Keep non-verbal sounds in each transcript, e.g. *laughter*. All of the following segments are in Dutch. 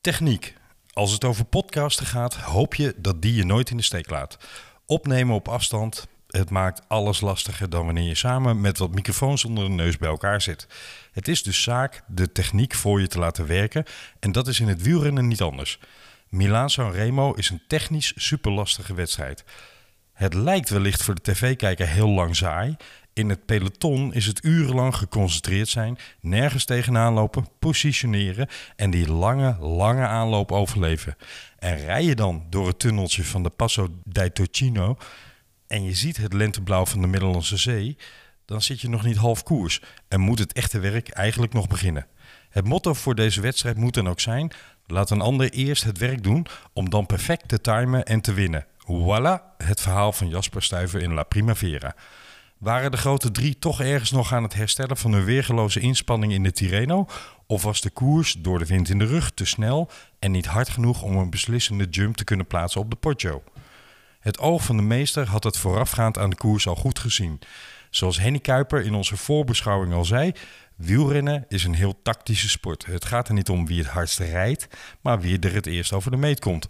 Techniek. Als het over podcasten gaat, hoop je dat die je nooit in de steek laat. Opnemen op afstand, het maakt alles lastiger dan wanneer je samen met wat microfoons onder de neus bij elkaar zit. Het is dus zaak de techniek voor je te laten werken en dat is in het wielrennen niet anders. Milaan-San Remo is een technisch superlastige wedstrijd. Het lijkt wellicht voor de tv-kijker heel lang saai. In het peloton is het urenlang geconcentreerd zijn, nergens tegenaan lopen, positioneren en die lange, lange aanloop overleven. En rij je dan door het tunneltje van de Passo dei Tocino en je ziet het lenteblauw van de Middellandse Zee, dan zit je nog niet half koers en moet het echte werk eigenlijk nog beginnen. Het motto voor deze wedstrijd moet dan ook zijn: laat een ander eerst het werk doen om dan perfect te timen en te winnen. Voilà, het verhaal van Jasper Stuyven in La Primavera. Waren de grote drie toch ergens nog aan het herstellen van hun weergeloze inspanning in de Tirreno? Of was de koers door de wind in de rug te snel en niet hard genoeg om een beslissende jump te kunnen plaatsen op de Poggio? Het oog van de meester had het voorafgaand aan de koers al goed gezien. Zoals Henny Kuiper in onze voorbeschouwing al zei, wielrennen is een heel tactische sport. Het gaat er niet om wie het hardst rijdt, maar wie er het eerst over de meet komt.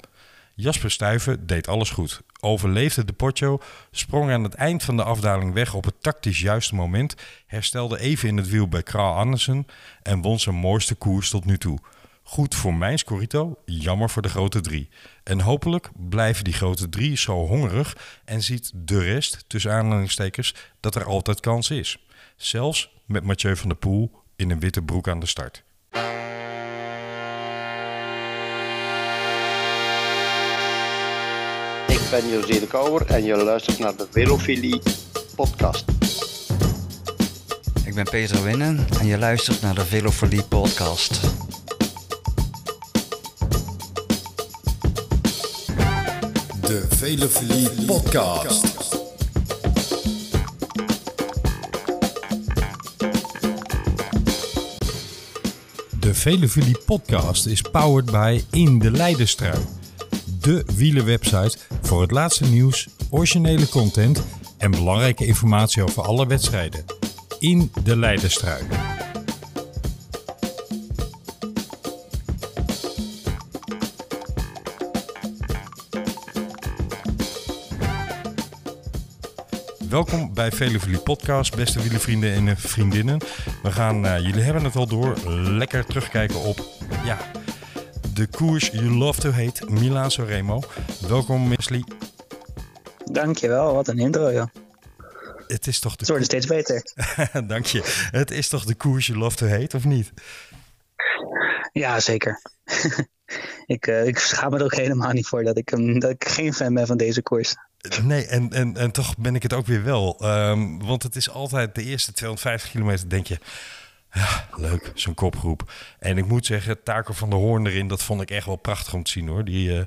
Jasper Stuyven deed alles goed. Overleefde de Poggio, sprong aan het eind van de afdaling weg op het tactisch juiste moment, herstelde even in het wiel bij Kral Andersen en won zijn mooiste koers tot nu toe. Goed voor mijn Scorito, jammer voor de grote drie. En hopelijk blijven die grote drie zo hongerig en ziet de rest, tussen aanhalingstekens, dat er altijd kans is. Zelfs met Mathieu van der Poel in een witte broek aan de start. Ik ben José de Kouwer en je luistert naar de Velofilie podcast. Ik ben Peter Winnen en je luistert naar de Velofilie podcast. De Velofilie podcast. De Velofilie podcast is powered by In de Leidenstrui. De wielerwebsite voor het laatste nieuws, originele content en belangrijke informatie over alle wedstrijden. In de Leidenstrui. Welkom bij Velofilie Podcast, beste wielervrienden en vriendinnen. We gaan, eh, jullie hebben het al door, lekker terugkijken op ja, de koers You Love to Hate, Milaan Remo. Welkom, Misli. Dankjewel, wat een intro, joh. Het is toch de Het wordt steeds beter. *laughs* Dank je. Het is toch de koers You Love to Hate, of niet? Ja, zeker. *laughs* ik, eh, ik schaam me er ook helemaal niet voor dat ik, hem- dat ik geen fan ben van deze koers. Nee, en, en, en toch ben ik het ook weer wel. Ehm, want het is altijd de eerste 250 kilometer, denk je... Ja, leuk, zo'n kopgroep. En ik moet zeggen, Taker van der Hoorn erin, dat vond ik echt wel prachtig om te zien hoor. Die, eh,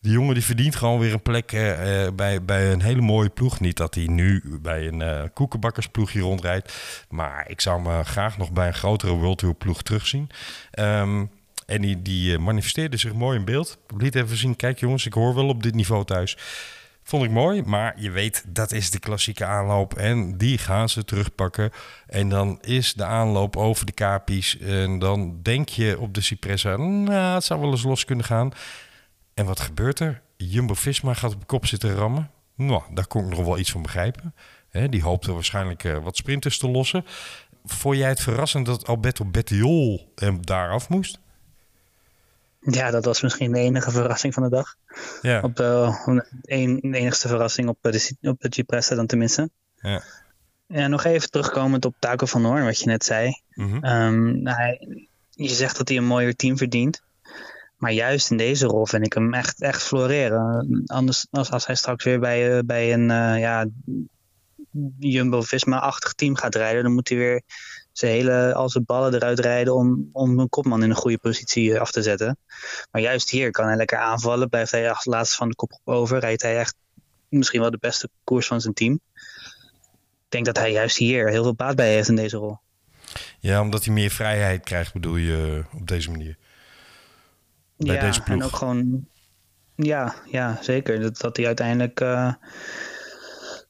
die jongen die verdient gewoon weer een plek eh, eh, bij, bij een hele mooie ploeg. Niet dat hij nu bij een eh koekenbakkersploegje rondrijdt. Maar ik zou me graag nog bij een grotere World Tour ploeg terugzien. Ehm, en die, die manifesteerde zich mooi in beeld. Liet even zien, kijk jongens, ik hoor wel op dit niveau thuis. Vond ik mooi, maar je weet, dat is de klassieke aanloop. En die gaan ze terugpakken. En dan is de aanloop over de Capi's. En dan denk je op de Cipressa, nou, het zou wel eens los kunnen gaan. En wat gebeurt er? Jumbo-Visma gaat op kop zitten rammen. Nou, daar kon ik nog wel iets van begrijpen. Hè, die hoopte waarschijnlijk eh, wat sprinters te lossen. Vond jij het verrassend dat Alberto Bettiol hem daar af moest? Ja, dat was misschien de enige verrassing van de dag. Ja, Op de, een, de enigste verrassing op de, op de Cipressa dan tenminste. ja. En nog even terugkomend op Taco van Hoorn, wat je net zei. Mhm. Ehm, nou, hij- je zegt dat hij een mooier team verdient. Maar juist in deze rol vind ik hem echt, echt floreren. Anders als, als hij straks weer bij, eh, bij een eh, ja, Jumbo-Visma-achtig team gaat rijden, dan moet hij weer zijn hele, al zijn ballen eruit rijden om, om een kopman in een goede positie eh, af te zetten. Maar juist hier kan hij lekker aanvallen. Blijft hij als laatste van de kop over. Rijdt hij echt misschien wel de beste koers van zijn team. Ik denk dat hij juist hier heel veel baat bij heeft in deze rol. ja, omdat hij meer vrijheid krijgt, bedoel je op deze manier. Bij ja, deze ploeg. en ook gewoon... Ja, ja zeker. Dat, dat hij uiteindelijk... eh,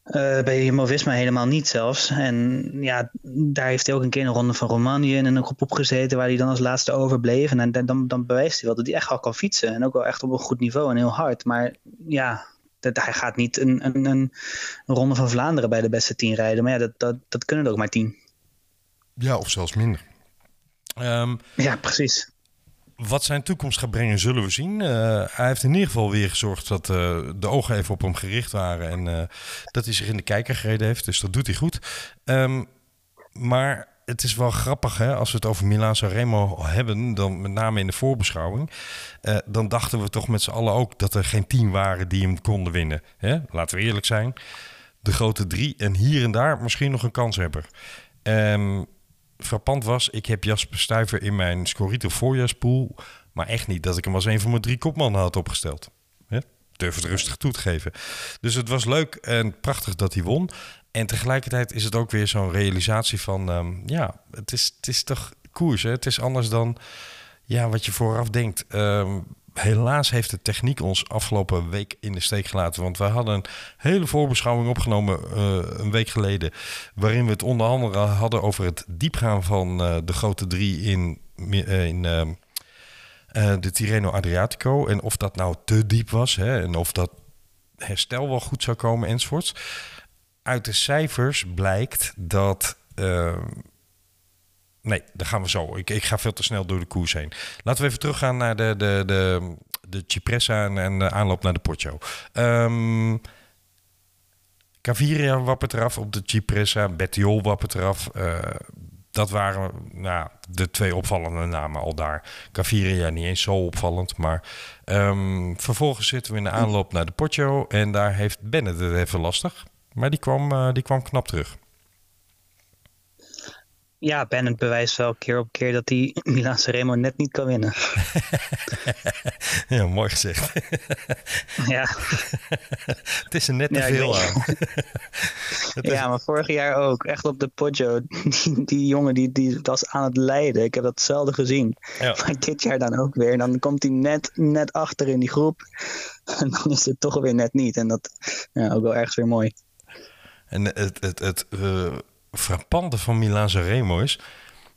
Uh, bij Jumbo-Visma helemaal niet zelfs. En ja, daar heeft hij ook een keer een ronde van Romanië in een groep opgezeten... waar hij dan als laatste overbleef. En dan, dan, dan bewijst hij wel dat hij echt al kan fietsen. En ook wel echt op een goed niveau en heel hard. Maar ja, dat, hij gaat niet een, een, een, ronde van Vlaanderen bij de beste tien rijden. Maar ja, dat, dat, dat kunnen er ook maar tien. Ja, of zelfs minder. Um, ja, precies. Wat zijn toekomst gaat brengen, zullen we zien. Uh, hij heeft in ieder geval weer gezorgd dat uh, de ogen even op hem gericht waren. En uh, dat hij zich in de kijker gereden heeft. Dus dat doet hij goed. Um, maar het is wel grappig, hè, als we het over Milan Sanremo hebben, dan met name in de voorbeschouwing, dan dachten we toch met z'n allen ook dat er geen team waren die hem konden winnen. Hè? Laten we eerlijk zijn. De grote drie en hier en daar misschien nog een kanshebber. Um, frappant was, ik heb Jasper Stuyver in mijn Scorito voorjaarspool, maar echt niet dat ik hem als een van mijn drie kopmannen had opgesteld. Hè? Durf het rustig toe te geven. Dus het was leuk en prachtig dat hij won. En tegelijkertijd is het ook weer zo'n realisatie van, um, ja, het is, het is toch koers. Hè? Het is anders dan ja, wat je vooraf denkt. Um, helaas heeft de techniek ons afgelopen week in de steek gelaten. Want we hadden een hele voorbeschouwing opgenomen uh, een week geleden. Waarin we het onder andere hadden over het diepgaan van uh, de grote drie in, in uh, de Tirreno Adriatico. En of dat nou te diep was. Hè, en of dat herstel wel goed zou komen enzovoorts uit de cijfers blijkt dat. Nee, daar gaan we zo. Ik, ik ga veel te snel door de koers heen. Laten we even teruggaan naar de, de, de, de Cipressa en, de aanloop naar de Poggio. Um, Caviria wappert eraf op de Cipressa. Bettiol wappert eraf. Uh, dat waren nou, de twee opvallende namen al daar. Caviria niet eens zo opvallend, maar um, vervolgens zitten we in de aanloop naar de Poggio en daar heeft Bennett het even lastig. Maar die kwam, uh, die kwam knap terug. Ja, Bennett bewijst wel keer op keer dat hij *clears throat* Milan Remo net niet kan winnen. *laughs* ja, mooi gezegd. ja. *laughs* het is er net te ja, veel aan. *laughs* ja, maar vorig jaar ook. Echt op de Poggio. Die, die jongen die, die was aan het leiden. Ik heb dat zelden gezien. Ja. Maar dit jaar dan ook weer. Dan komt hij net, net achter in die groep. En dan is het toch weer net niet. En dat ja, ook wel ergens weer mooi. En het, het, het uh, frappante van Milan Remo is...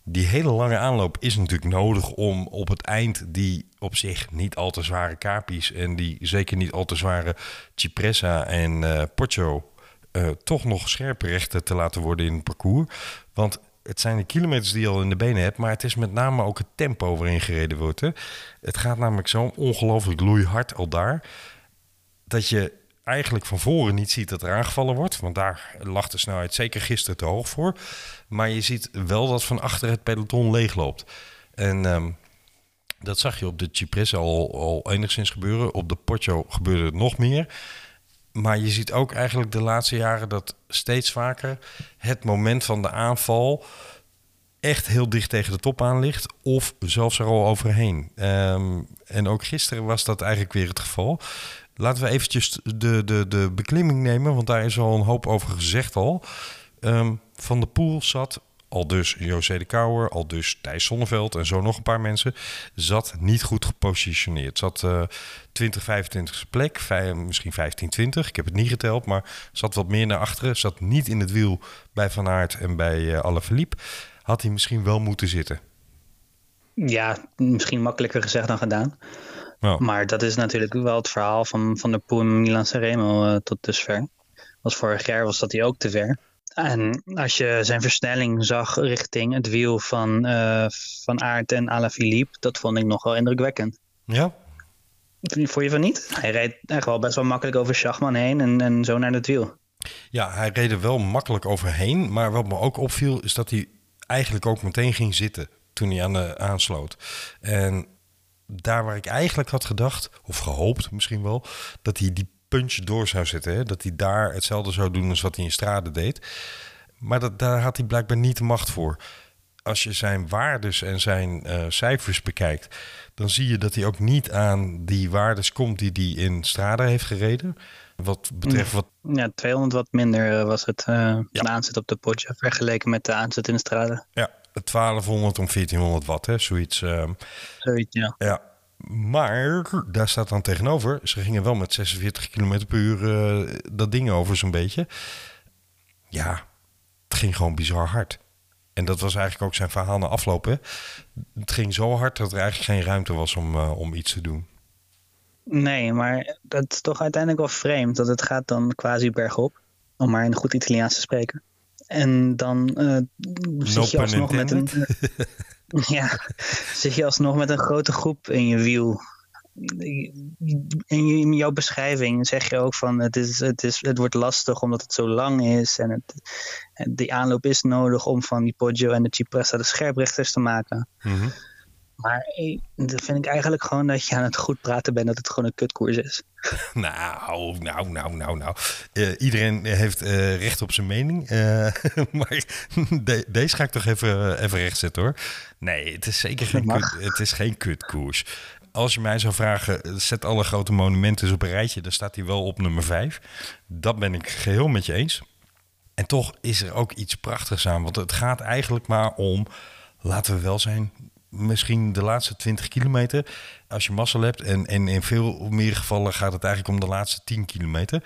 die hele lange aanloop is natuurlijk nodig om op het eind... die op zich niet al te zware Capi's... en die zeker niet al te zware Cipressa en uh, Poggio... Uh, toch nog scherpe rechten te laten worden in het parcours. Want het zijn de kilometers die je al in de benen hebt... maar het is met name ook het tempo waarin gereden wordt. Het gaat namelijk zo ongelooflijk loeihard al daar... dat je eigenlijk van voren niet ziet dat er aangevallen wordt. Want daar lag de snelheid zeker gisteren te hoog voor. Maar je ziet wel dat van achter het peloton leegloopt. En um, dat zag je op de Cipressa al, enigszins gebeuren. Op de Poggio gebeurde het nog meer. Maar je ziet ook eigenlijk de laatste jaren dat steeds vaker het moment van de aanval echt heel dicht tegen de top aan ligt. Of zelfs er al overheen. Um, en ook gisteren was dat eigenlijk weer het geval. Laten we eventjes de, de, de beklimming nemen, want daar is al een hoop over gezegd al. Um, van de Poel zat, al dus José de Kouwer, al dus Thijs Sonneveld en zo nog een paar mensen, zat niet goed gepositioneerd. Zat uh, 20, 25 plek, misschien 15, 20, ik heb het niet geteld, maar zat wat meer naar achteren. Zat niet in het wiel bij Van Aert en bij uh, Alaphilippe. Had hij misschien wel moeten zitten. Ja, misschien makkelijker gezegd dan gedaan. Ja. Maar dat is natuurlijk wel het verhaal van, van de Poel en Milan Sanremo uh, tot dusver. Was vorig jaar was dat hij ook te ver. En als je zijn versnelling zag richting het wiel van, uh, van Aert en Alaphilippe, dat vond ik nog wel indrukwekkend. Ja. Vond je van niet? Hij reed echt wel best wel makkelijk over Schachman heen en, en zo naar het wiel. Ja, hij reed er wel makkelijk overheen. Maar wat me ook opviel, is dat hij eigenlijk ook meteen ging zitten toen hij aan de aansloot. En daar waar ik eigenlijk had gedacht, of gehoopt misschien wel, dat hij die punch door zou zetten. Hè? Dat hij daar hetzelfde zou doen als wat hij in Strade deed. Maar dat, daar had hij blijkbaar niet de macht voor. Als je zijn waardes en zijn uh, cijfers bekijkt, dan zie je dat hij ook niet aan die waardes komt die hij in Strade heeft gereden. Wat betreft wat. Ja, 200 wat minder eh, was het uh, ja. de aanzet op de potje vergeleken met de aanzet in de Strade. Ja, 1200 om 1400 watt, hè, zoiets. Uh, zoiets, ja. Ja, maar daar staat dan tegenover, ze gingen wel met 46 km per uur eh, dat ding over zo'n beetje. Ja, het ging gewoon bizar hard. En dat was eigenlijk ook zijn verhaal na aflopen. Het ging zo hard dat er eigenlijk geen ruimte was om, eh, om iets te doen. Nee, maar dat is toch uiteindelijk wel vreemd dat het gaat dan quasi bergop. Om maar in een goed Italiaans te spreken. En dan eh, zit je alsnog met een. *laughs* ja, zit je alsnog met een grote groep in je wiel. In, jouw beschrijving zeg je ook van het, is, het, is, het wordt lastig omdat het zo lang is. En het, die aanloop is nodig om van die Poggio en de Cipressa de scherprechters te maken. Mhm. Maar dat vind ik eigenlijk gewoon dat je aan het goed praten bent dat het gewoon een kutkoers is. *laughs* Nou, nou, nou, nou, nou. Eh, iedereen heeft eh, recht op zijn mening. Eh, *laughs* maar de- deze ga ik toch even, even rechtzetten hoor. Nee, het is zeker geen, kut, het is geen kutkoers. Als je mij zou vragen, zet alle grote monumenten op een rijtje, dan staat hij wel op nummer 5. Dat ben ik geheel met je eens. En toch is er ook iets prachtigs aan. Want het gaat eigenlijk maar om, laten we wel zijn, misschien de laatste 20 kilometer. Als je mazzel hebt. En, en in veel meer gevallen gaat het eigenlijk om de laatste 10 kilometer.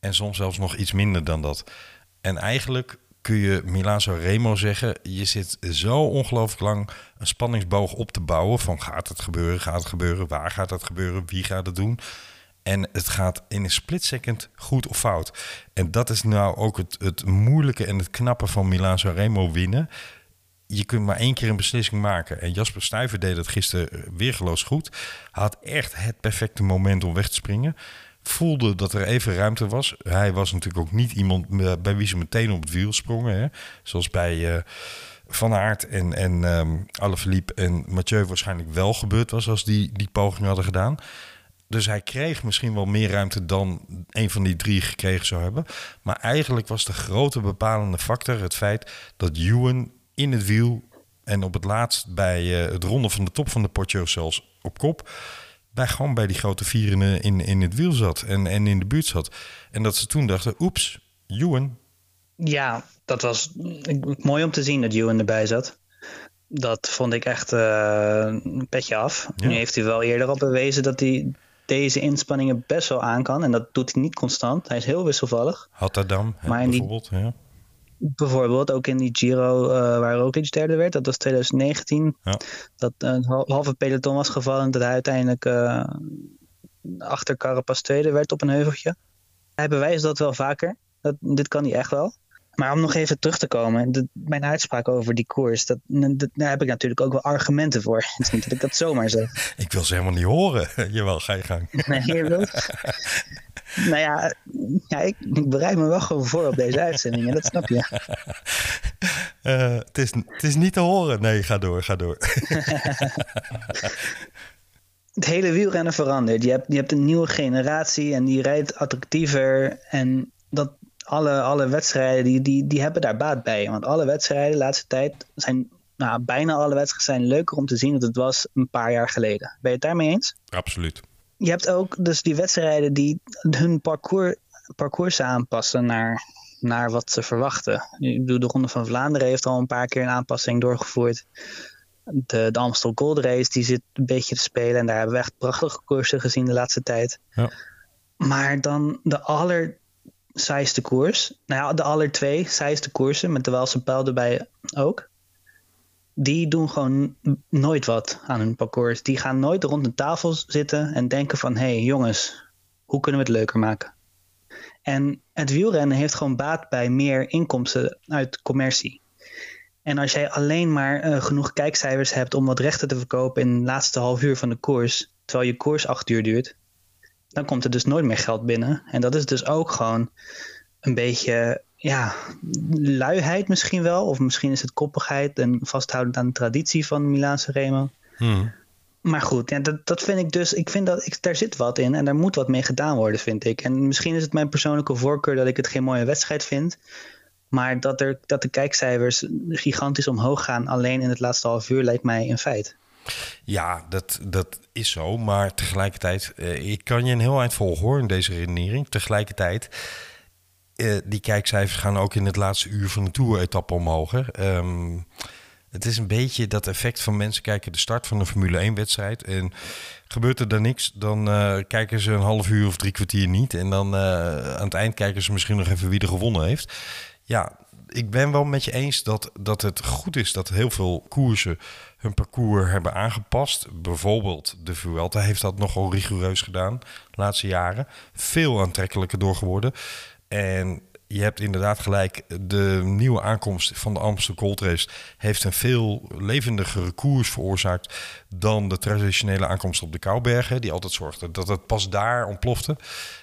En soms zelfs nog iets minder dan dat. En eigenlijk kun je Milano Remo zeggen, je zit zo ongelooflijk lang een spanningsboog op te bouwen. Van gaat het gebeuren, gaat het gebeuren, waar gaat het gebeuren, wie gaat het doen. En het gaat in een split second goed of fout. En dat is nou ook het, het moeilijke en het knappe van Milaan Remo winnen. Je kunt maar één keer een beslissing maken. En Jasper Stuyven deed dat gisteren weergeloos goed. Hij had echt het perfecte moment om weg te springen. Voelde dat er even ruimte was. Hij was natuurlijk ook niet iemand eh, bij wie ze meteen op het wiel sprongen. Hè? Zoals bij eh, Van Aert en, en Alaphilippe en Mathieu waarschijnlijk wel gebeurd was... als die die poging hadden gedaan. Dus hij kreeg misschien wel meer ruimte dan een van die drie gekregen zou hebben. Maar eigenlijk was de grote bepalende factor het feit dat Ewan in het wiel en op het laatst bij eh, het ronden van de top van de Poggio zelfs op kop, bij gewoon bij die grote vier in, in, in het wiel zat en, en in de buurt zat. En dat ze toen dachten, oeps, Ewan, Ja, dat was mooi om te zien dat Ewan erbij zat. Dat vond ik echt eh, een petje af. Ja. Nu heeft hij wel eerder al bewezen dat hij deze inspanningen best wel aan kan. En dat doet hij niet constant. Hij is heel wisselvallig. Hatterdam hè, Maar in die- bijvoorbeeld. Ja. Bijvoorbeeld ook in die Giro eh, waar Roglic derde werd. Dat was 2019. Ja. Dat een hal- halve peloton was gevallen. Dat hij uiteindelijk eh, achter Carapaz tweede werd op een heuveltje. Hij bewijst dat wel vaker. Dat, dit kan hij echt wel. Maar om nog even terug te komen. de- mijn uitspraak over die koers. Dat, dat- daar heb ik natuurlijk ook wel argumenten voor. *laughs* Het is niet dat ik dat zomaar zeg. Ik wil ze helemaal niet horen. *laughs* Jawel, ga je gang. Nee, je wilt. *laughs* nou ja, ja ik, ik bereid me wel gewoon voor op deze uitzending. En dat snap je. *laughs* Eh, het, is, het is niet te horen. Nee, ga door, ga door. *laughs* het hele wielrennen verandert. Je hebt, je hebt een nieuwe generatie en die rijdt attractiever. En dat alle, alle wedstrijden die, die, die hebben daar baat bij. Want alle wedstrijden de laatste tijd zijn, nou, bijna alle wedstrijden zijn leuker om te zien dan het was een paar jaar geleden. Ben je het daarmee eens? Absoluut. Je hebt ook dus die wedstrijden die hun parcours, parcours aanpassen naar, naar wat ze verwachten. Ik bedoel, de Ronde van Vlaanderen heeft al een paar keer een aanpassing doorgevoerd. De, de Amstel Gold Race die zit een beetje te spelen. En daar hebben we echt prachtige koersen gezien de laatste tijd. Ja. Maar dan de allersaaiste koers. Nou ja, de aller twee saaiste koersen. Met de Waalse pijl erbij ook. Die doen gewoon nooit wat aan hun parcours. Die gaan nooit rond een tafel zitten en denken van... hé hey, jongens, hoe kunnen we het leuker maken? En het wielrennen heeft gewoon baat bij meer inkomsten uit commercie. En als jij alleen maar eh, genoeg kijkcijfers hebt om wat rechten te verkopen in het laatste half uur van de koers, terwijl je koers acht uur duurt, dan komt er dus nooit meer geld binnen. En dat is dus ook gewoon een beetje, ja, luiheid misschien wel. Of misschien is het koppigheid en vasthoudend aan de traditie van Milaanse Remo. Hmm. Maar goed, ja, dat, dat vind ik dus. Ik vind dat ik, daar zit wat in en daar moet wat mee gedaan worden, vind ik. En misschien is het mijn persoonlijke voorkeur dat ik het geen mooie wedstrijd vind. Maar dat, er, dat de kijkcijfers gigantisch omhoog gaan alleen in het laatste half uur lijkt mij een feit. Ja, dat, dat is zo. Maar tegelijkertijd, eh, ik kan je een heel eind volgen hoor in deze redenering. Tegelijkertijd, eh, die kijkcijfers gaan ook in het laatste uur van de Tour-etappe omhoog. Ehm, Het is een beetje dat effect van mensen kijken de start van een Formule 1-wedstrijd. En gebeurt er dan niks, dan eh, kijken ze een half uur of drie kwartier niet. En dan eh, aan het eind kijken ze misschien nog even wie er gewonnen heeft. Ja, ik ben wel met je eens dat, dat het goed is dat heel veel koersen hun parcours hebben aangepast. Bijvoorbeeld de Vuelta heeft dat nogal rigoureus gedaan de laatste jaren. Veel aantrekkelijker door geworden. En je hebt inderdaad gelijk. De nieuwe aankomst van de Amsterdam Gold Race heeft een veel levendigere koers veroorzaakt dan de traditionele aankomst op de Koubergen, die altijd zorgde dat het pas daar ontplofte.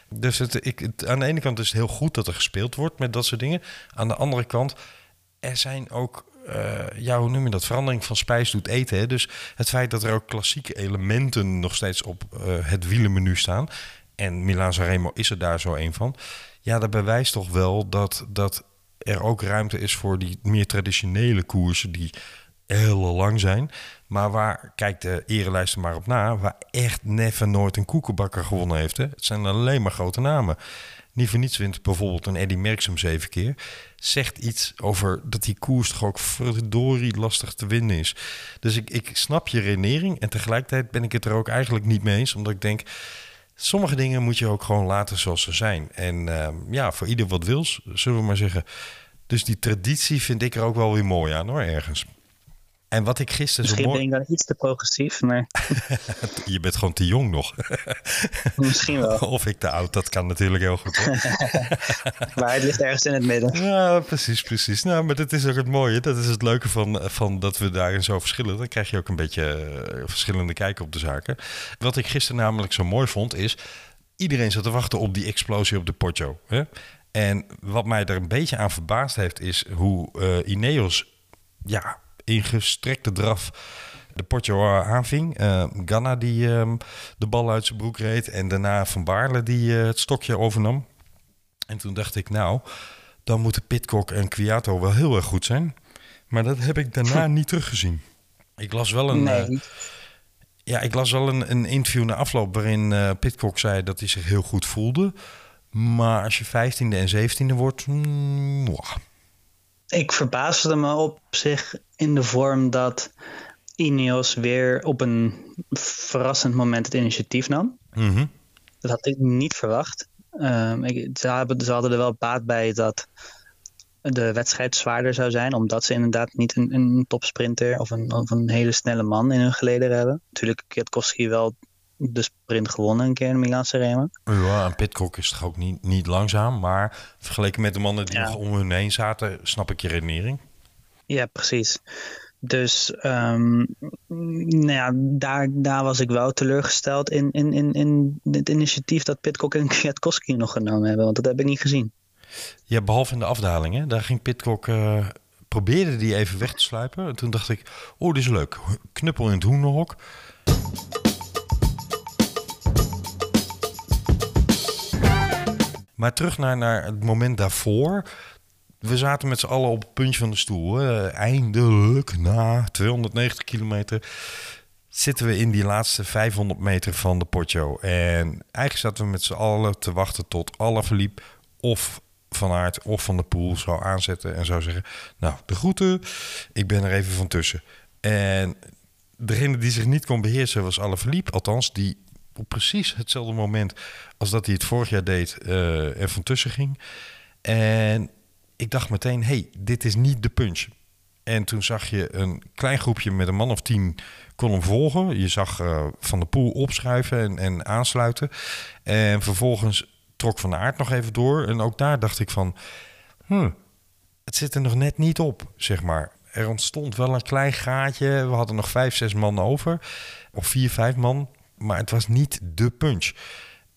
Dus het, ik, aan de ene kant is het heel goed dat er gespeeld wordt met dat soort dingen. Aan de andere kant, er zijn ook, eh, ja, hoe noem je dat? Verandering van spijs doet eten. Hè? Dus het feit dat er ook klassieke elementen nog steeds op eh, het wielenmenu staan. En Milaan Sanremo is er daar zo een van. Ja, dat bewijst toch wel dat, dat er ook ruimte is voor die meer traditionele koersen die heel lang zijn. Maar waar, kijk de erelijst er maar op na, waar echt never nooit een koekenbakker gewonnen heeft. Hè? Het zijn alleen maar grote namen. Niet voor wint bijvoorbeeld een Eddy Merckx hem zeven keer. Zegt iets over dat die koers toch ook verdorie lastig te winnen is. Dus ik, ik snap je redenering en tegelijkertijd ben ik het er ook eigenlijk niet mee eens. Omdat ik denk, sommige dingen moet je ook gewoon laten zoals ze zijn. En ehm, ja, voor ieder wat wils, zullen we maar zeggen. Dus die traditie vind ik er ook wel weer mooi aan hoor, ergens. En wat ik gisteren zo Misschien ben mooi... ik dan iets te progressief, maar *laughs* Je bent gewoon te jong nog. *laughs* misschien wel. *laughs* of ik te oud, dat kan natuurlijk heel goed. Maar het ligt ergens in het midden. Ja, precies, precies. Nou, maar dat is ook het mooie. Dat is het leuke van, van dat we daarin zo verschillen. Dan krijg je ook een beetje eh, verschillende kijken op de zaken. Wat ik gisteren namelijk zo mooi vond, is... Iedereen zat te wachten op die explosie op de Poggio. Hè? En wat mij er een beetje aan verbaasd heeft, is hoe eh, Ineos... Ja, in gestrekte draf de Poggio aanving. Eh Ganna die ehm, de bal uit zijn broek reed. En daarna Van Baarle die eh, het stokje overnam. En toen dacht ik, nou, dan moeten Pitcock en Kwiato wel heel erg goed zijn. Maar dat heb ik daarna niet teruggezien. Ik las wel een, Nee, eh, ja, ik las wel een, een interview na afloop waarin eh Pitcock zei dat hij zich heel goed voelde. Maar als je 15e en 17e wordt, mm. Ik verbaasde me op zich in de vorm dat Ineos weer op een verrassend moment het initiatief nam. Mhm. Dat had ik niet verwacht. Ehm, ik, ze, hadden er wel baat bij dat de wedstrijd zwaarder zou zijn, omdat ze inderdaad niet een, een topsprinter of een, of een hele snelle man in hun geleden hebben. Natuurlijk, Kwiatkowski wel de sprint gewonnen een keer in de Milaanse Remo. Ja, en Pitcock is toch ook niet, niet langzaam. Maar vergeleken met de mannen die Ja. nog om hun heen zaten, snap ik je redenering. Ja, precies. Dus ehm, nou ja, daar, daar was ik wel teleurgesteld in, in, in, in het initiatief dat Pitcock en Kwiatkowski nog genomen hebben, want dat heb ik niet gezien. Ja, behalve in de afdaling. Hè? Daar ging Pitcock, eh, probeerde die even weg te sluipen. En toen dacht ik, oh, dit is leuk. Knuppel in het hoenderhok. Maar terug naar, naar het moment daarvoor. We zaten met z'n allen op het puntje van de stoel. Eindelijk, na 290 kilometer, zitten we in die laatste 500 meter van de Poggio. En eigenlijk zaten we met z'n allen te wachten tot alle verliep of Van Aert of Van de Poel zou aanzetten en zou zeggen... nou, de groeten, ik ben er even van tussen. En degene die zich niet kon beheersen was alle verliep. Althans, die op precies hetzelfde moment als dat hij het vorig jaar deed eh er van tussen ging. En ik dacht meteen, hey, dit is niet de punch. En toen zag je een klein groepje met een man of tien kon volgen. Je zag eh, Van de Poel opschuiven en, en aansluiten. En vervolgens trok Van de Aert nog even door. En ook daar dacht ik van... Hm, het zit er nog net niet op, zeg maar. Er ontstond wel een klein gaatje. We hadden nog vijf, zes man over. Of vier, vijf man. Maar het was niet de punch.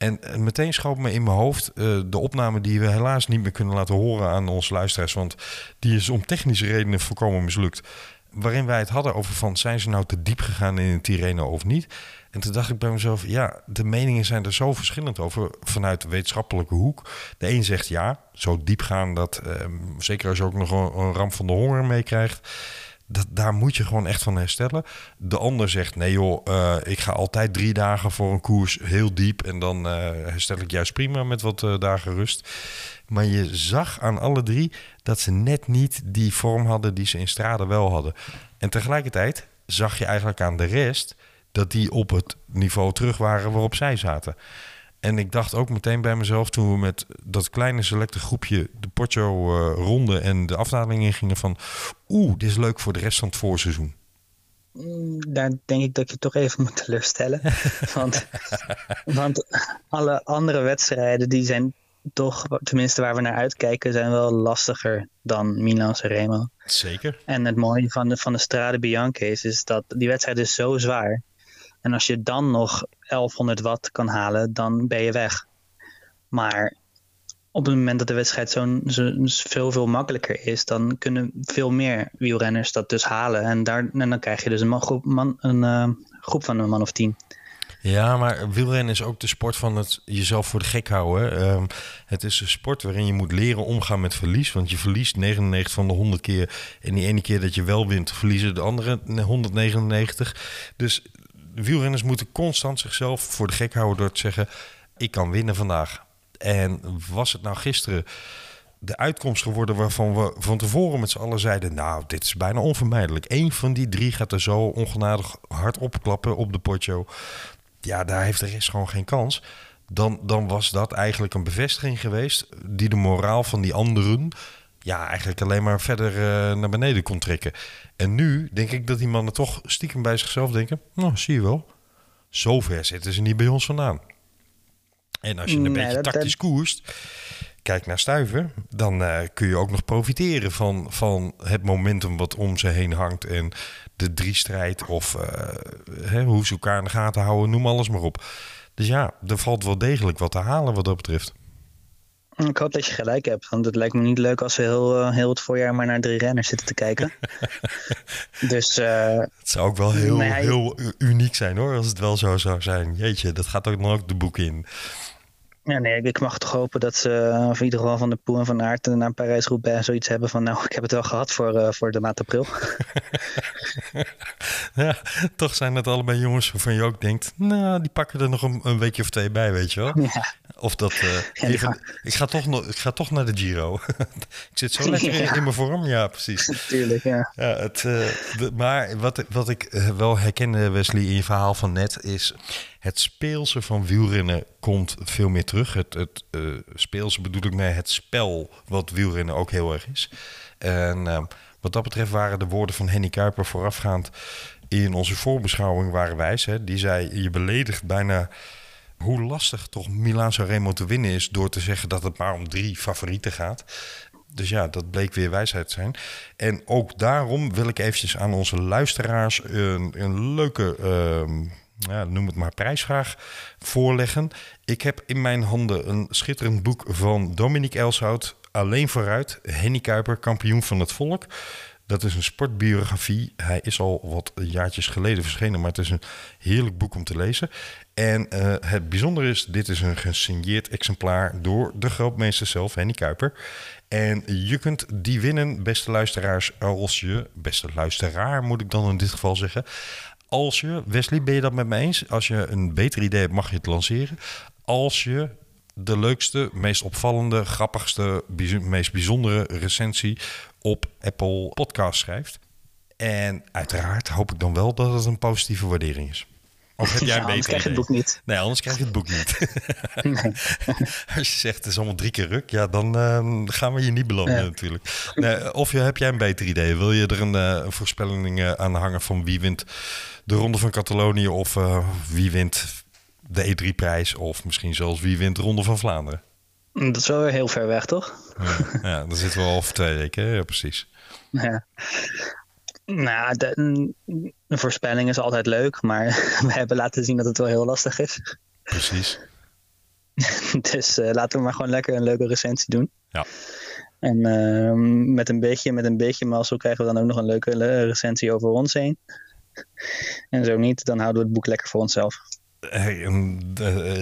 En eh, meteen schoot me in mijn hoofd eh, de opname die we helaas niet meer kunnen laten horen aan onze luisteraars. Want die is om technische redenen volkomen mislukt. Waarin wij het hadden over van zijn ze nou te diep gegaan in het Tirreno of niet. En toen dacht ik bij mezelf, ja, de meningen zijn er zo verschillend over vanuit de wetenschappelijke hoek. De een zegt ja, zo diep gaan dat, eh, zeker als je ook nog een, een ramp van de honger meekrijgt. Dat, daar moet je gewoon echt van herstellen. De ander zegt, nee joh, eh, ik ga altijd drie dagen voor een koers heel diep... en dan eh, herstel ik juist prima met wat eh, dagen rust. Maar je zag aan alle drie dat ze net niet die vorm hadden die ze in Strade wel hadden. En tegelijkertijd zag je eigenlijk aan de rest dat die op het niveau terug waren waarop zij zaten. En ik dacht ook meteen bij mezelf toen we met dat kleine selecte groepje de Porto uh, ronde en de afdaling ingingen van oeh, dit is leuk voor de rest van het voorseizoen. Mm, daar denk ik dat je toch even *laughs* moet teleurstellen. *laughs* want, want alle andere wedstrijden die zijn toch, tenminste waar we naar uitkijken, zijn wel lastiger dan Milan Remo. Zeker. En het mooie van de, van de Strade Bianche is, is dat die wedstrijd is zo zwaar. En als je dan nog 1100 watt kan halen, dan ben je weg. Maar op het moment dat de wedstrijd zo'n zo, veel, veel makkelijker is, dan kunnen veel meer wielrenners dat dus halen. En, daar, en dan krijg je dus een, groep, man, een uh, groep van een man of tien. Ja, maar wielrennen is ook de sport van het jezelf voor de gek houden. Um, het is een sport waarin je moet leren omgaan met verlies. Want je verliest 99 van de 100 keer. En die ene keer dat je wel wint, verliezen de andere 199. Dus wielrenners moeten constant zichzelf voor de gek houden door te zeggen: ik kan winnen vandaag. En was het nou gisteren de uitkomst geworden waarvan we van tevoren met z'n allen zeiden: Nou, dit is bijna onvermijdelijk. Eén van die drie gaat er zo ongenadig hard opklappen op de potjo. Ja, daar heeft de rest gewoon geen kans. Dan, dan was dat eigenlijk een bevestiging geweest die de moraal van die anderen ja, eigenlijk alleen maar verder uh, naar beneden kon trekken. En nu denk ik dat die mannen toch stiekem bij zichzelf denken: Nou, zie je wel, zo ver zitten ze niet bij ons vandaan. En als je een beetje tactisch koerst, kijk naar Stuiven, dan uh, kun je ook nog profiteren van, van het momentum wat om ze heen hangt. En de drie-strijd of uh, hè, hoe ze elkaar in de gaten houden, noem alles maar op. Dus ja, er valt wel degelijk wat te halen wat dat betreft. Ik hoop dat je gelijk hebt, want het lijkt me niet leuk als we heel, uh, heel het voorjaar maar naar drie renners zitten te kijken. *laughs* dus, uh, het zou ook wel heel, nee, heel uniek zijn hoor, als het wel zo zou zijn. Jeetje, dat gaat ook nog ook de boek in. Ja, nee, ik mag toch hopen dat ze, of in ieder geval van de Poel en van Aert naar Parijs-Roubaix zoiets hebben van, nou, ik heb het wel gehad voor, uh, voor de maand april. *laughs* ja, toch zijn het allebei jongens waarvan je ook denkt, nou, die pakken er nog een, een weekje of twee bij, weet je wel. Ja. Of dat, uh, ja, even, ik, ga toch nog, ik ga toch naar de Giro. *laughs* ik zit zo lekker ja. in, in, mijn vorm, ja, precies. Tuurlijk, ja. ja het, uh, de, maar wat, wat ik wel herkende, Wesley, in je verhaal van net, is het speelse van wielrennen komt veel meer terug. Het, het uh, speelse bedoel ik mee het spel wat wielrennen ook heel erg is. En uh, wat dat betreft waren de woorden van Henny Kuiper voorafgaand in onze voorbeschouwing waren wijs. Hè? Die zei, je beledigt bijna hoe lastig toch Milaan Remo te winnen is... door te zeggen dat het maar om drie favorieten gaat. Dus ja, dat bleek weer wijsheid zijn. En ook daarom wil ik eventjes aan onze luisteraars een, een leuke... Uh, ja, noem het maar prijsvraag voorleggen. Ik heb in mijn handen een schitterend boek van Dominique Elshout. Alleen vooruit, Henny Kuiper, kampioen van het volk. Dat is een sportbiografie. Hij is al wat jaartjes geleden verschenen, maar het is een heerlijk boek om te lezen. En uh, het bijzondere is, dit is een gesigneerd exemplaar door de grootmeester zelf, Henny Kuiper. En je kunt die winnen, beste luisteraars, als je, beste luisteraar moet ik dan in dit geval zeggen, als je, Wesley, ben je dat met me eens? Als je een beter idee hebt, mag je het lanceren. Als je de leukste, meest opvallende, grappigste, meest bijzondere recensie op Apple Podcast schrijft. En uiteraard hoop ik dan wel dat het een positieve waardering is. Of heb jij een ja, beter krijg je het boek niet. Nee, anders krijg je het boek niet. nee. *laughs* *laughs* Als je zegt het is allemaal drie keer ruk, ja, dan uh, gaan we je niet belanden ja. natuurlijk. Nee, of je, heb jij een beter idee? Wil je er een, uh, een voorspelling uh, aan hangen van wie wint de Ronde van Catalonië of uh, wie wint de E3-prijs of misschien zelfs wie wint de Ronde van Vlaanderen? Dat is wel heel ver weg, toch? Ja, ja dan zitten we al over twee weken. Ja, precies. *laughs* Ja. Nou, de, een voorspelling is altijd leuk, maar *laughs* we hebben laten zien dat het wel heel lastig is. Precies. *laughs* dus uh, laten we maar gewoon lekker een leuke recensie doen. Ja. En uh, met, een beetje, met een beetje mazzel krijgen we dan ook nog een leuke recensie over ons heen. En zo niet, dan houden we het boek lekker voor onszelf. Hey, uh,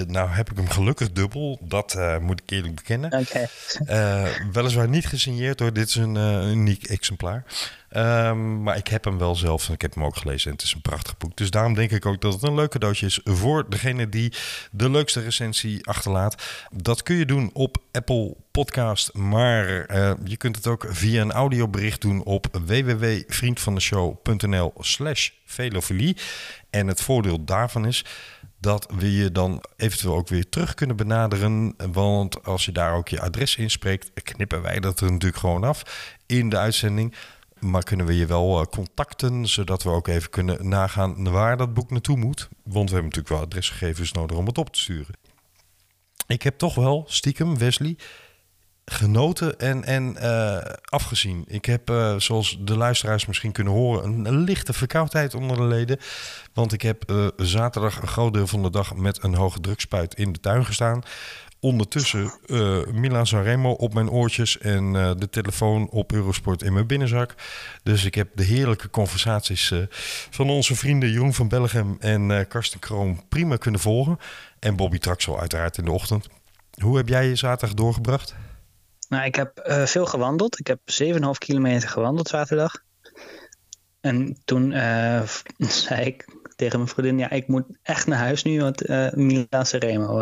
nou heb ik hem gelukkig dubbel, dat uh, moet ik eerlijk bekennen. Okay. Uh, weliswaar niet gesigneerd hoor, dit is een uniek exemplaar. Ehm, maar ik heb hem wel zelf en ik heb hem ook gelezen. En het is een prachtig boek. Dus daarom denk ik ook dat het een leuk cadeautje is voor degene die de leukste recensie achterlaat. Dat kun je doen op Apple Podcast. Maar eh, je kunt het ook via een audiobericht doen op www.vriendvandeshow.nl slash velofilie. En het voordeel daarvan is dat we je dan eventueel ook weer terug kunnen benaderen. Want als je daar ook je adres inspreekt, knippen wij dat er natuurlijk gewoon af in de uitzending. Maar kunnen we je wel eh, contacten, zodat we ook even kunnen nagaan waar dat boek naartoe moet. Want we hebben natuurlijk wel adresgegevens nodig om het op te sturen. Ik heb toch wel stiekem, Wesley, genoten en, en uh, afgezien. Ik heb, uh, zoals de luisteraars misschien kunnen horen, een, lichte verkoudheid onder de leden. Want ik heb uh, zaterdag een groot deel van de dag met een hoge drukspuit in de tuin gestaan. Ondertussen Milan Sanremo op mijn oortjes en de telefoon op Eurosport in mijn binnenzak. Dus ik heb de heerlijke conversaties van onze vrienden Jeroen van Bellegem en Karsten Kroon prima kunnen volgen. En Bobby Traxel uiteraard in de ochtend. Hoe heb jij je zaterdag doorgebracht? Nou, ik heb uh, veel gewandeld. Ik heb 7,5 kilometer gewandeld zaterdag. En toen uh, *laughs* zei ik tegen mijn vriendin: Ja, ik moet echt naar huis nu, want uh, Milan Remo.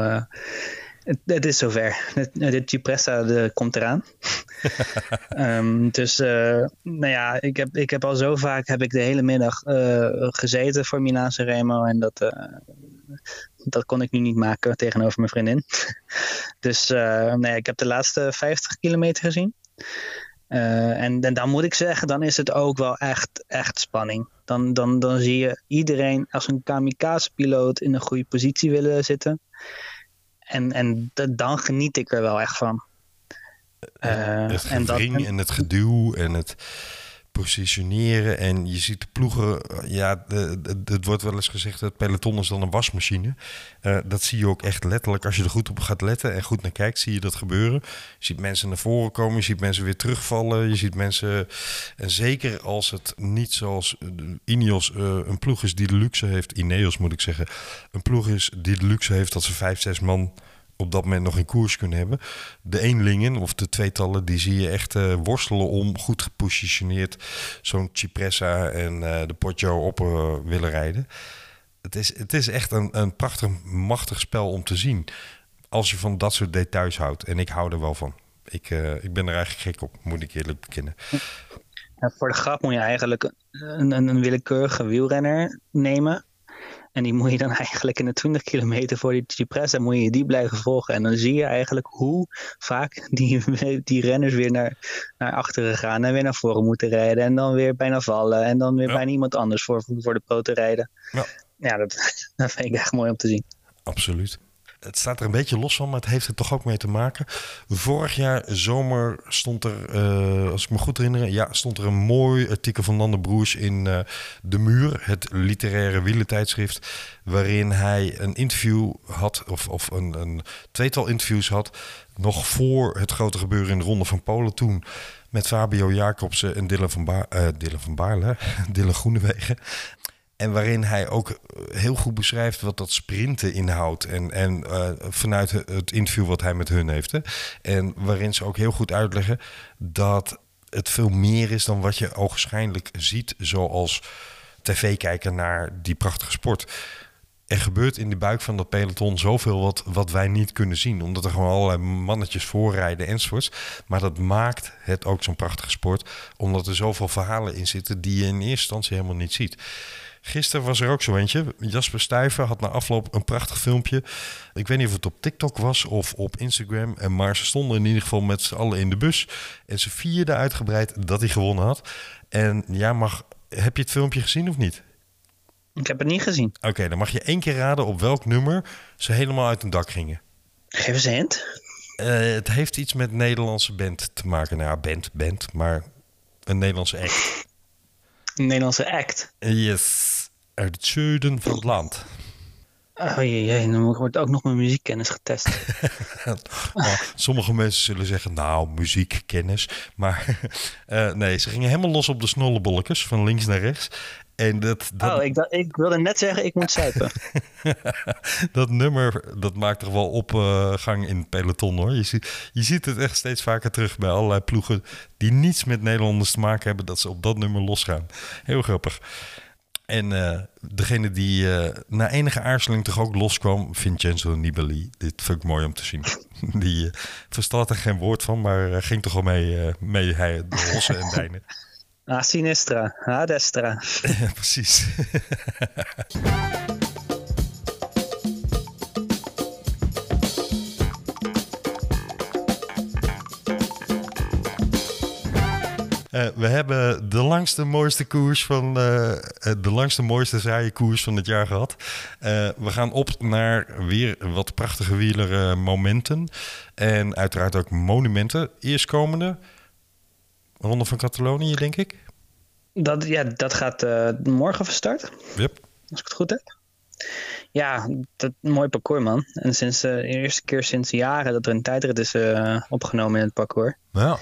Het, het, is zover. De Cipressa de, komt eraan. um, *laughs* dus nou ja, ik heb, ik heb al zo vaak heb ik de hele middag gezeten voor Milan Remo. En dat, dat kon ik nu niet maken tegenover mijn vriendin. *laughs* dus uh, nee, ik heb de laatste 50 kilometer gezien. Uh, en, en, dan moet ik zeggen, dan is het ook wel echt, echt spanning. Dan, dan, dan zie je iedereen als een kamikaze-piloot in een goede positie willen zitten. En, en dan geniet ik er wel echt van. Uh, het en, dat, en het geduw en het positioneren. En je ziet de ploegen, ja, het wordt wel eens gezegd dat peloton is dan een wasmachine. Uh, dat zie je ook echt letterlijk. Als je er goed op gaat letten en goed naar kijkt, zie je dat gebeuren. Je ziet mensen naar voren komen, je ziet mensen weer terugvallen. Je ziet mensen, en zeker als het niet zoals Ineos uh, een ploeg is die de luxe heeft, Ineos moet ik zeggen, een ploeg is die de luxe heeft dat ze vijf, zes man op dat moment nog in koers kunnen hebben. De eenlingen of de tweetallen, die zie je echt uh, worstelen om goed gepositioneerd zo'n Cipressa en uh, de Poggio op uh, willen rijden. Het is, het is echt een, een prachtig, machtig spel om te zien. Als je van dat soort details houdt. En ik hou er wel van. Ik, ik ben er eigenlijk gek op, moet ik eerlijk bekennen. Voor de grap moet je eigenlijk een, een, een willekeurige wielrenner nemen en die moet je dan *laughs* eigenlijk in de 20 kilometer voor die Cipressa moet je die blijven volgen. En dan zie je eigenlijk hoe vaak die, *laughs* die renners weer naar, naar achteren gaan en weer naar voren moeten rijden. En dan weer bijna vallen. En dan weer bijna iemand anders voor, voor de pro te rijden. Ja, ja dat, *laughs* dat vind ik echt mooi om te zien. Absoluut het staat er een beetje los van, maar het heeft er toch ook mee te maken. Vorig jaar zomer stond er, uh, als ik me goed herinner, ja, stond er een mooi artikel van Nande Broers in uh, De Muur, het literaire wielentijdschrift, waarin hij een interview had, of, of een, een tweetal interviews had, nog voor het grote gebeuren in de Ronde van Polen toen met Fabio Jacobsen en Dylan van, ba uh, Dylan van Baarle, *laughs* Dylan Groenewegen. En waarin hij ook heel goed beschrijft wat dat sprinten inhoudt. En, en uh, vanuit het interview wat hij met hun heeft. Hè. En waarin ze ook heel goed uitleggen dat het veel meer is dan wat je ogenschijnlijk ziet. Zoals tv kijken naar die prachtige sport. Er gebeurt in de buik van dat peloton zoveel wat, wat wij niet kunnen zien. Omdat er gewoon allerlei mannetjes voorrijden enzovoorts. Maar dat maakt het ook zo'n prachtige sport. Omdat er zoveel verhalen in zitten die je in eerste instantie helemaal niet ziet. Gisteren was er ook zo eentje. Jasper Stuyven had na afloop een prachtig filmpje. Ik weet niet of het op TikTok was of op Instagram. Maar ze stonden in ieder geval met z'n allen in de bus. En ze vierden uitgebreid dat hij gewonnen had. En ja, mag, heb je het filmpje gezien of niet? Ik heb het niet gezien. Oké, dan mag je één keer raden op welk nummer ze helemaal uit een dak gingen. Geef eens een hint. Uh, het heeft iets met Nederlandse band te maken. Nou ja, band, band, maar een Nederlandse act. Een Nederlandse act? Yes, uit het zuiden van het land. Oh jee, jee, dan wordt ook nog mijn muziekkennis getest. *laughs* nou, sommige mensen zullen zeggen, nou, muziekkennis. Maar uh, *laughs* nee, ze gingen helemaal los op de snollebolletjes, van links naar rechts. En dat, dat, Oh, ik, ik wilde net zeggen, ik moet zuipen. *laughs* dat nummer, dat maakt toch wel opgang in het peloton hoor. Je, ziet- je ziet het echt steeds vaker terug bij allerlei ploegen die niets met Nederlanders te maken hebben, dat ze op dat nummer losgaan. Heel grappig. En eh, degene die eh, na enige aarzeling toch ook loskwam, Vincenzo Nibali. Dit vind ik mooi om te zien. *laughs* Die verstaat er geen woord van, maar ging toch al mee, mee hij, de hossen en dijnen. *laughs* Ah, Sinistra, ah, Destra. Ja, *laughs* precies. Eh, we hebben de langste, mooiste koers van eh, eh, de langste, mooiste saaie koers van het jaar gehad. Eh, we gaan op naar weer wat prachtige wieler momenten. En uiteraard ook monumenten. Eerstkomende Ronde van Catalonië, denk ik. Dat, ja, dat gaat morgen van start, Yep. als ik het goed heb. Ja, dat mooi parcours man. En sinds de eerste keer sinds jaren dat er een tijdrit is opgenomen in het parcours. Ja.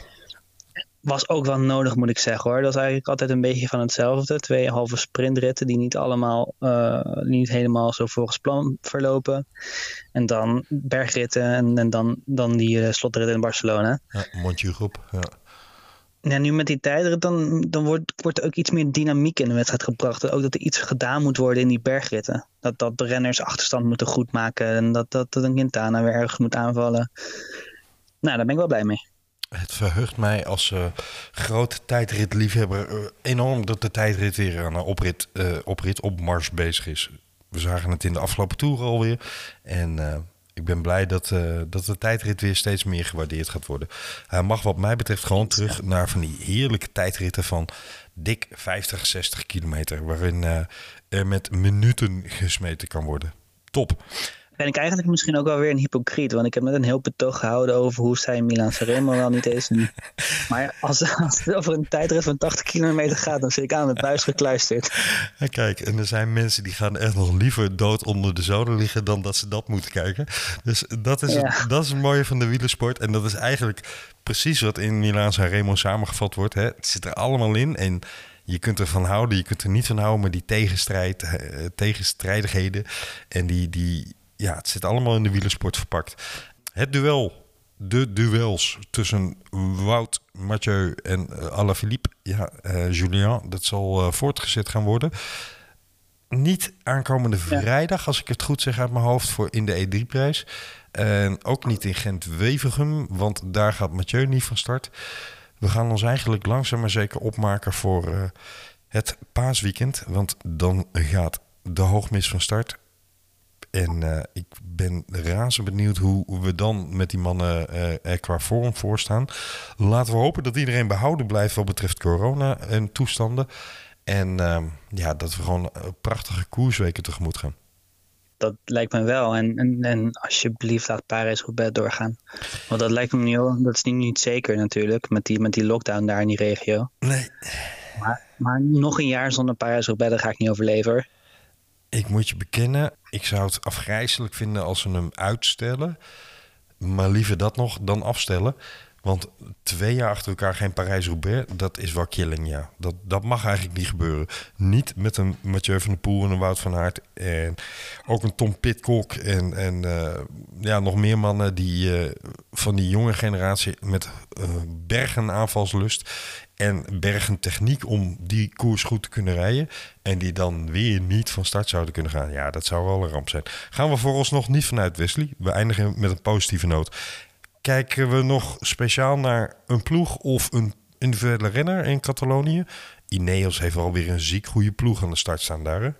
Was ook wel nodig, moet ik zeggen hoor. Dat is eigenlijk altijd een beetje van hetzelfde. Twee halve sprintritten die niet allemaal, eh, niet helemaal zo volgens plan verlopen. En dan bergritten en, en dan, dan die slotrit in Barcelona. Ja, groep. Ja. Ja, nu met die tijdrit, dan, dan wordt, wordt er ook iets meer dynamiek in de wedstrijd gebracht. Ook dat er iets gedaan moet worden in die bergritten. Dat, dat de renners achterstand moeten goedmaken. En dat, dat, dat een Quintana weer ergens moet aanvallen. Nou, daar ben ik wel blij mee. Het verheugt mij als eh, grote tijdritliefhebber eh, enorm dat de tijdrit weer aan een oprit, eh, oprit op Mars bezig is. We zagen het in de afgelopen toer alweer. En ik ben blij dat, dat de tijdrit weer steeds meer gewaardeerd gaat worden. Hij mag wat mij betreft gewoon terug naar van die heerlijke tijdritten van dik 50, 60 kilometer. Waarin er met minuten gesmeten kan worden. Top. Ben ik eigenlijk misschien ook wel weer een hypocriet. Want ik heb net een heel betoog gehouden over hoe zij Milan Sanremo wel niet eens. En- *laughs* Maar als, als het over een tijdrit van 80 kilometer gaat, dan zit ik aan het buis gekluisterd. Kijk, en er zijn mensen die gaan echt nog liever dood onder de zoden liggen dan dat ze dat moeten kijken. Dus dat is, Ja. het, dat is het mooie van de wielersport. En dat is eigenlijk precies wat in Milaan Remo samengevat wordt. Hè. Het zit er allemaal in en je kunt ervan houden, je kunt er niet van houden, maar die tegenstrijd, eh, tegenstrijdigheden en die, die, ja, het zit allemaal in de wielersport verpakt. Het duel de duels tussen Wout, Mathieu en uh, Alaphilippe, ja, uh, Julien, dat zal uh, voortgezet gaan worden. Niet aankomende vrijdag, als ik het goed zeg uit mijn hoofd, voor in de E3-prijs. En ook niet in Gent-Wevergem, want daar gaat Mathieu niet van start. We gaan ons eigenlijk langzaam maar zeker opmaken voor het paasweekend. Want dan gaat de hoogmis van start. En uh, ik ben razend benieuwd hoe we dan met die mannen uh, er qua vorm voor staan. Laten we hopen dat iedereen behouden blijft wat betreft corona en toestanden. En uh, ja, dat we gewoon prachtige koersweken tegemoet gaan. Dat lijkt me wel. En, en, en alsjeblieft laat Parijs-Roubaix doorgaan. Want dat lijkt me niet, dat is niet, niet zeker natuurlijk, met die, met die lockdown daar in die regio. Nee. Maar, maar nog een jaar zonder Parijs-Roubaix, daar ga ik niet overleven. Ik moet je bekennen, ik zou het afgrijzelijk vinden als ze hem uitstellen. Maar liever dat nog dan afstellen. Want twee jaar achter elkaar geen Parijs-Roubaix, dat is wel killing, ja. Dat, dat mag eigenlijk niet gebeuren. Niet met een Mathieu van der Poel en een Wout van Aert. En ook een Tom Pitcock en, en uh, ja, nog meer mannen die uh, van die jonge generatie met uh, bergen aanvalslust en bergen techniek om die koers goed te kunnen rijden. En die dan weer niet van start zouden kunnen gaan. Ja, dat zou wel een ramp zijn. Gaan we vooralsnog niet vanuit Wesley. We eindigen met een positieve noot. Kijken we nog speciaal naar een ploeg of een individuele renner in Catalonië? Ineos heeft alweer een ziek goede ploeg aan de start staan daar. Hè?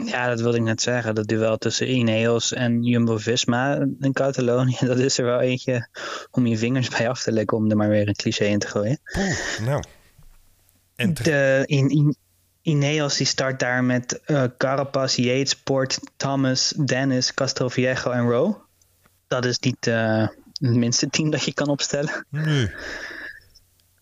Ja, dat wilde ik net zeggen. Dat duel tussen Ineos en Jumbo-Visma in Catalonië, *laughs* dat is er wel eentje om je vingers bij af te lekken om er maar weer een cliché in te gooien. Nou. En de, in, in, Ineos die start daar met uh, Carapaz, Yates, Port, Thomas, Dennis, Castroviejo en Rowe. Dat is niet uh, het minste team dat je kan opstellen. Nee. *laughs*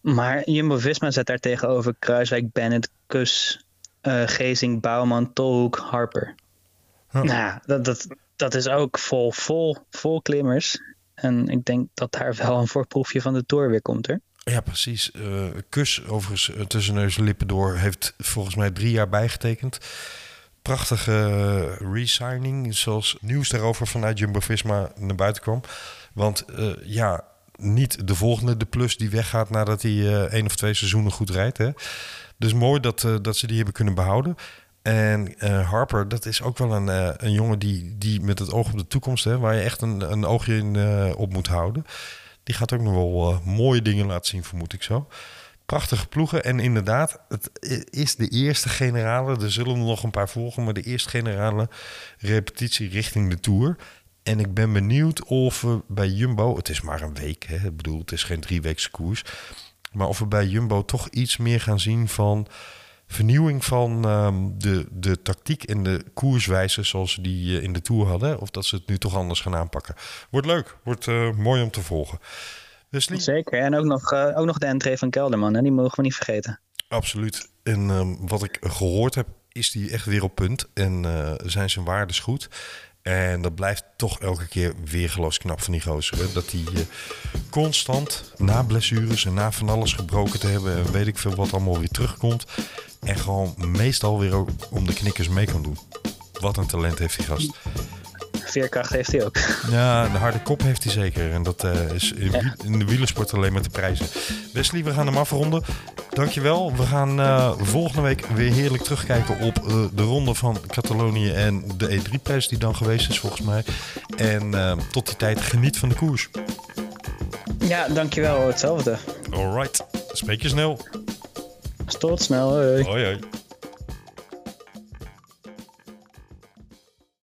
Maar Jumbo-Visma zet daar tegenover Kruiswijk, Bennett, Kus, uh, Gezing, Bouwman, Tolhoek, Harper. Nou, dat, dat, dat is ook vol, vol, vol klimmers. En ik denk dat daar wel een voorproefje van de Tour weer komt, hoor. Ja, precies. Uh, Kus, overigens uh, tussen neus en lippen door, heeft volgens mij drie jaar bijgetekend. Prachtige uh, resigning, zoals nieuws daarover vanuit Jumbo-Visma naar buiten kwam. Want ja, niet de volgende, de plus die weggaat nadat hij één of twee seizoenen goed rijdt. Hè. Dus mooi dat, dat ze die hebben kunnen behouden. En Harper, dat is ook wel een, een jongen die, die met het oog op de toekomst, hè, waar je echt een, een oogje in op moet houden. Die gaat ook nog wel uh, mooie dingen laten zien, vermoed ik zo. Prachtige ploegen. En inderdaad, het is de eerste generale. Er zullen er nog een paar volgen, maar de eerste generale repetitie richting de Tour. En ik ben benieuwd of we bij Jumbo, het is maar een week, hè, ik bedoel, het is geen drieweekse koers. Maar of we bij Jumbo toch iets meer gaan zien van vernieuwing van ehm, de, de tactiek en de koerswijze zoals ze die uh, in de Tour hadden. Of dat ze het nu toch anders gaan aanpakken. Wordt leuk. Wordt uh, mooi om te volgen. Wesley? Zeker. En ook nog, uh, ook nog de entree van Kelderman. Hè? Die mogen we niet vergeten. Absoluut. En um, wat ik gehoord heb, is die echt weer op punt. En zijn zijn waardes goed. En dat blijft toch elke keer weer knap van die gozer. Dat hij uh, constant na blessures en na van alles gebroken te hebben... en weet ik veel wat allemaal weer terugkomt... En gewoon meestal weer ook om de knikkers mee kan doen. Wat een talent heeft die gast. Veerkracht heeft hij ook. *laughs* Ja, de harde kop heeft hij zeker. En dat uh, is in, in, de wielersport alleen maar te prijzen. Wesley, we gaan hem afronden. Dankjewel. We gaan uh, volgende week weer heerlijk terugkijken op uh, de ronde van Catalonië en de E3-prijs die dan geweest is volgens mij. En tot die tijd geniet van de koers. Ja, dankjewel. Hetzelfde. Alright. Spreek je snel. Tot snel. Hoi. hoi, hoi.